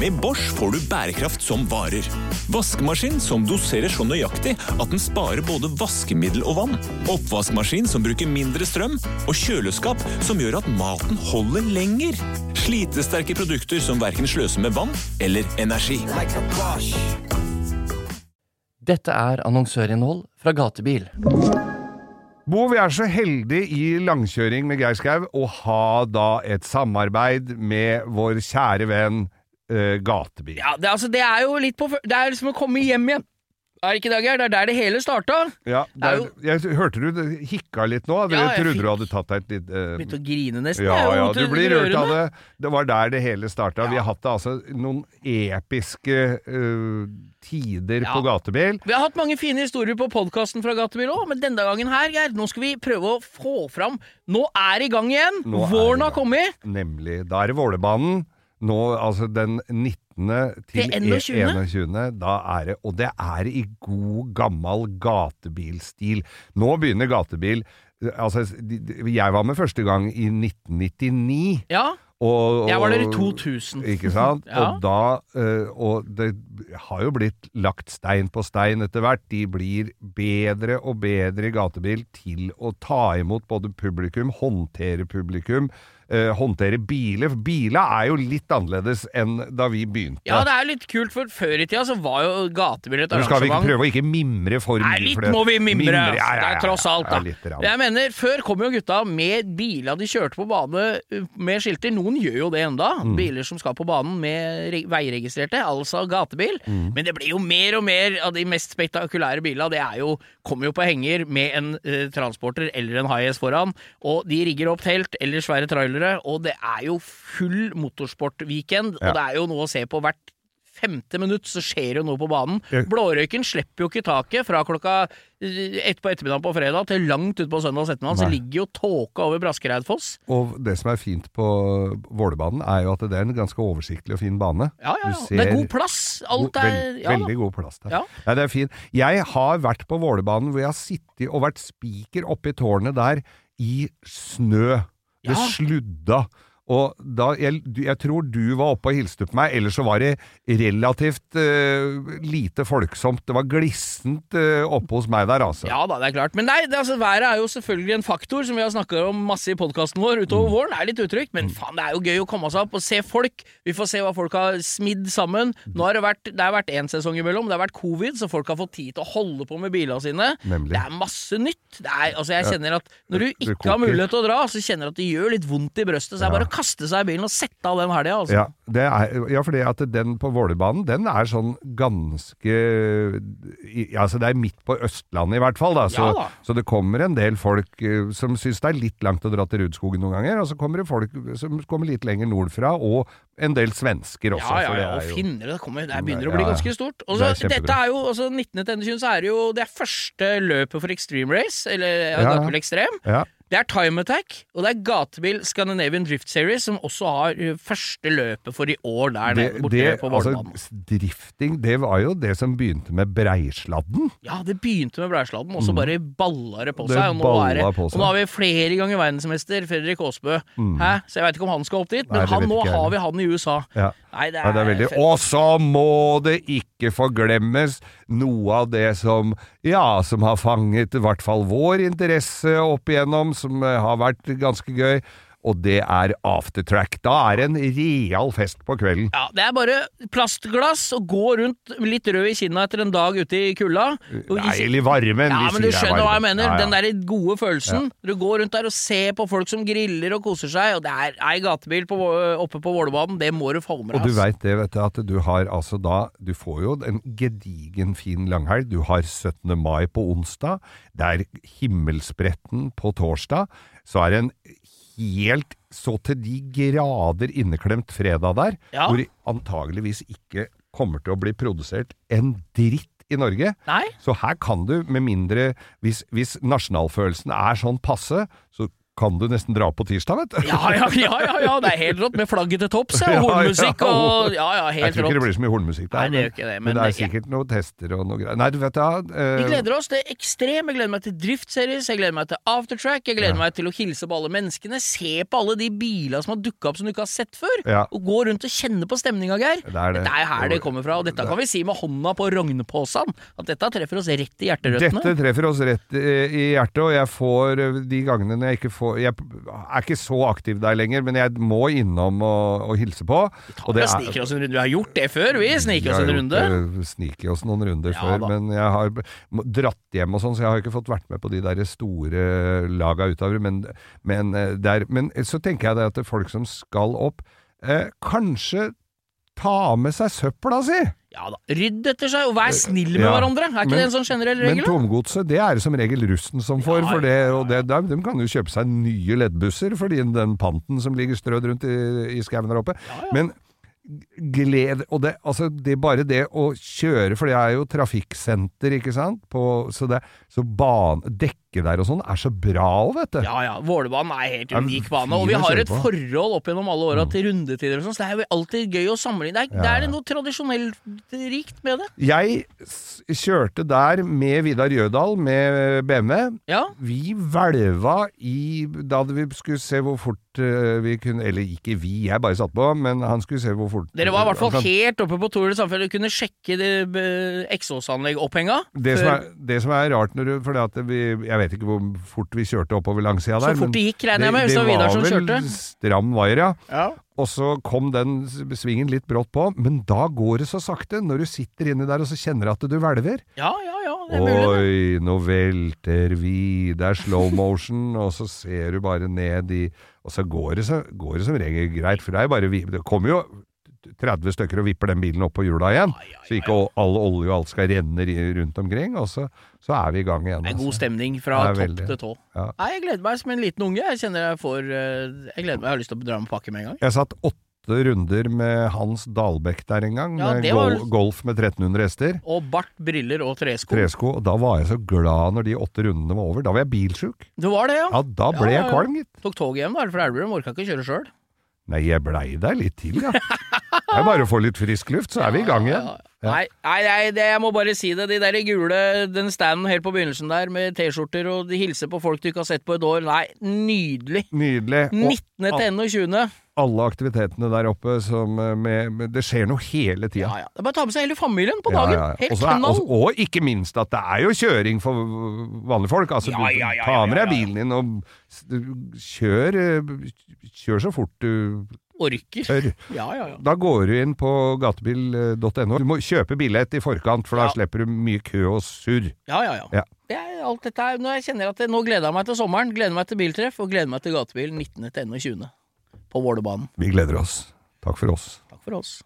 Med Bosch får du bærekraft som varer. Vaskemaskin som doserer så nøyaktig at den sparer både vaskemiddel og vann. Oppvaskmaskin som bruker mindre strøm. Og kjøleskap som gjør at maten holder lenger. Slitesterke produkter som verken sløser med vann eller energi. Dette er annonsørinnhold fra Gatebil. Bo, vi er så heldige i langkjøring med Geir Skau å ha da et samarbeid med vår kjære venn eh, Gatebil. Ja, det, altså, det er jo litt på Det er liksom å komme hjem igjen. Er det ikke det, Geir? Det er der det hele starta. Ja, er der, jeg hørte du hikka litt nå. Dere Ja, jeg trodde fikk- du hadde tatt deg et litt uh... Begynte å grine nesten. Ja, ja, du blir rørt av det. Det var der det hele starta. Vi har hatt altså noen episke uh, tider Ja. på gatebil. Vi har hatt mange fine historier på podkasten fra Gatebil òg, men denne gangen her, Geir, nå skal vi prøve å få fram Nå er det i gang igjen! Nå Våren har kommet! Nemlig. Da er det Vålerbanen. Nå, altså den 19. til Til 21.. 21. Da er det Og det er i god, gammel gatebilstil. Nå begynner gatebil Altså, jeg var med første gang i 1999. Ja, Og, jeg var der i 2000. Ikke sant? Ja. Og da eh, Og det har jo blitt lagt stein på stein etter hvert. De blir bedre og bedre i gatebil til å ta imot både publikum, håndtere publikum, eh, håndtere biler. For biler er jo litt annerledes enn da vi begynte. Ja, det er litt kult, for før i tida så var jo Gatebil et Nå skal vi ikke prøve å ikke mimre for Nei, litt det- må vi mimre. ja, ja, Det ja, er tross alt, da. Jeg mener, Før kom jo gutta med biler de kjørte på bane uh, med skilter. Noen gjør jo det enda. Mm. Biler som skal på banen med veiregistrerte, altså gatebil. Mm. Men det blir jo mer og mer av de mest spektakulære bilene. Det er jo, kommer jo på henger med en eh, transporter eller en high-S foran. Og de rigger opp telt eller svære trailere, og det er jo full motorsportweekend. Ja. Og det er jo noe å se på hvert femte minutt så skjer jo noe på banen. Blårøyken slipper jo ikke taket fra klokka eh, ett på ettermiddagen på fredag til langt utpå søndag ettermiddag. Så ligger jo tåka over Braskereidfoss. Og det som er fint på Vålerbanen, er jo at det er en ganske oversiktlig og fin bane. Ja, ja, ja. Det er god plass. Alt er veld- ja. Veldig god plass der. Ja. Ja. det er fint. Jeg har vært på Vålerbanen hvor jeg har sittet og vært spiker oppe i tårnet der i snø. Det Ja. sludda. Og da, jeg, jeg tror du var oppe og hilste på meg, ellers så var det relativt uh, lite folksomt. Det var glissent uh, oppe hos meg der, altså. Ja da, det er klart. Men nei, det, altså, været er jo selvfølgelig en faktor, som vi har snakka om masse i podkasten vår utover våren. Det er litt utrygt, men faen, det er jo gøy å komme seg opp og se folk. Vi får se hva folk har smidd sammen. Nå har det vært Det har vært én sesong imellom. Det har vært covid, så folk har fått tid til å holde på med bilene sine. Nemlig. Det er masse nytt. Det er, altså, jeg kjenner at når du ikke har mulighet til å dra, så kjenner du at det gjør litt vondt i brøstet. Så er bare kaste seg i bilen og sette av den helga, altså. Ja, det er, ja, fordi at den på Vålerbanen, den er sånn ganske i- Altså, det er midt på Østlandet i hvert fall, da. Så, Ja da. så det kommer en del folk eh, som syns det er litt langt å dra til Rudskogen noen ganger, og så kommer det folk som kommer litt lenger nordfra, og en del svensker også. Ja, ja, det ja, er og jo- finnere. Det, kommer, det begynner å bli ganske stort. Og Det så, er kjempebra. dette er jo, altså 19. til 21. så er det jo det er første løpet for Extreme Race, eller ja, Ja. Gatebil Extrem. Ja. Det er Time Attack, og det er Gatebil Scandinavian Drift Series, som også har uh, første løpet for i år der Det, borte det, på altså, drifting, det var jo det som begynte med Breisladden. Ja, det begynte med Breisladden, og så bare balla det på Mm. Det seg. Og nå, er og nå har vi flere ganger verdensmester Fredrik Aasbø. Hæ? Så jeg veit ikke om han skal opp dit, men Mm. Nei, han, nå har vi han i USA. Ja. Nei, det er, Ja, det er veldig Og så må det ikke forglemmes noe av det som Ja, som har fanget i hvert fall vår interesse opp igjennom, som eh, har vært ganske gøy. Og det er aftertrack. Da er det en real fest på kvelden. Ja, Det er bare plastglass og gå rundt litt rød i kinna etter en dag ute i kulda. Nei, eller varmen. Ja, men du er skjønner hva jeg mener. Ja, ja. Den der gode følelsen. Du går rundt der og ser på folk som griller og koser seg, og det er ei gatebil på, oppe på Vålerbanen. Det må du få med Og du veit det, vet du, at du har altså da Du får jo en gedigen fin langhelg. Du har 17. mai på onsdag. Det er himmelspretten på torsdag. Så er det en helt så til de grader inneklemt fredag der, Ja. hvor antageligvis ikke kommer til å bli produsert en dritt i Norge. Nei? Så her kan du, med mindre Hvis, hvis nasjonalfølelsen er sånn passe, så kan du nesten dra på tirsdag, vet du. Ja, ja, ja, ja, ja, det er helt rått med flagget til topps, ja. Ja, og Hornmusikk og Ja, ja, helt rått. Jeg tror ikke det blir så mye hornmusikk der, Nei, det gjør ikke det, men, men det er sikkert noen tester og noe greier. Nei, du vet da eh, Vi gleder oss til Ekstrem, jeg gleder meg til Driftseries, jeg gleder meg til Aftertrack, jeg gleder meg til å hilse på alle menneskene, se på alle de bilene som har dukka opp som du ikke har sett før, Ja. og gå rundt og kjenne på stemninga, Geir. Det er det. Dette er her det kommer fra, og dette kan vi si med hånda på rognposen, at dette treffer oss rett i hjerterøttene. Dette treffer oss rett i hjertet, og jeg får eh, de gangene når jeg ikke får Jeg er ikke så aktiv der lenger, men jeg må innom og, og hilse på. Og Vi sniker oss en runde. Vi har gjort det før, vi. Sniker oss en runde. runde. Sniker oss noen runder Ja, før, da. men jeg har dratt hjem og sånn, så jeg har ikke fått vært med på de der store laga utover. Men, men, eh, der, men så tenker jeg det at det folk som skal opp, eh, kanskje ta med seg søpla si! Ja da. Rydd etter seg, og vær snill med Ja, hverandre. Er ikke men- det en sånn generell regel? Men tomgodset, det er det som regel russen som får, Ja, for det, og det, de, de kan jo kjøpe seg nye leddbusser fordi den panten som ligger strødd rundt i, i skauen der oppe. Men gled Og det, altså, det er bare det å kjøre, for det er jo trafikksenter, ikke sant, på, så, det, så ban, dekke der og sånn er så bra òg, vet du. Ja ja, Vålerbanen er helt unik bane, og vi har et. Mm. forhold opp gjennom alle åra til rundetider og sånn, så det er jo alltid gøy å sammenligne. Det er, det er noe tradisjonelt rikt med det. Jeg kjørte der med Vidar Jødal med BMW. Ja. Vi hvelva i Da hadde vi skulle se hvor fort eh, vi kunne Eller ikke vi, jeg bare satt på, men han skulle se hvor fort Dere var i hvert fall kan- helt oppe på Tour de Samfunn og kunne sjekke det eh, eksåsanlegg-opphenga. det som, er, det som er rart når du For det at vi, jeg vet ikke hvor fort vi kjørte oppover langsida der. Så fort det gikk, regner jeg med, hvis det var Vidar som kjørte. var vel stram vaier, ja. Ja. Og så kom den svingen litt brått på, men da går det så sakte. Når du sitter inni der og så kjenner at du hvelver. ja, ja, ja, det er mulig. Oi, nå velter vi, det er slow motion, og så ser du bare ned i Og så går det, så, går det som regel greit, for det er jo bare vi- Det kommer jo 30 stykker og vipper den bilen opp på hjula igjen, så ikke all- olje og alt skal renne rundt omkring, og så, så er vi i gang igjen. Det er god altså. stemning fra topp veldig. til tå. Ja. Nei, jeg gleder meg som en liten unge. Jeg kjenner jeg får eh, Jeg gleder meg, jeg har lyst til å dra med pakke med en gang. Jeg satt åtte runder med Hans Dalbekk der en gang, Ja, med var gol golf med 1300 hester. Og bart, briller og tresko. Tresko, og da var jeg så glad når de åtte rundene var over. Da var jeg bilsjuk. Det var det, ja? Ja, da ble ja, jeg kvalm, gitt. Tok toget hjem, da, fra Elverum orka ikke kjøre sjøl. Nei, jeg blei der litt til, ja. Det er bare å få litt frisk luft, så er vi i gang igjen. Nei, nei, nei det, jeg må bare si det. De der gule, den standen helt på begynnelsen der med T-skjorter og de hilser på folk du ikke har sett på et år. Nei, nydelig. Nydelig. Og 19. til 21. alle aktivitetene der oppe som eh, med, med Det skjer noe hele tida. Ja, ja. Det er bare å ta med seg hele familien på dagen. ja, ja. Helt knall. og, og ikke minst at det er jo kjøring for vanlige folk. Altså, du ta med deg bilen din og kjør, eh, kjør så fort du Orker. Ja, ja, ja. Da går du inn på gatebil.no. Du må kjøpe billett i forkant, for da slipper du mye kø og surr. Ja, ja, ja. Er alt dette her. Når jeg kjenner at det, nå gleder jeg meg til sommeren, gleder meg til biltreff og gleder meg til gatebil 19. til 21. på Vålerbanen. Vi gleder oss. Takk for oss. Takk for oss.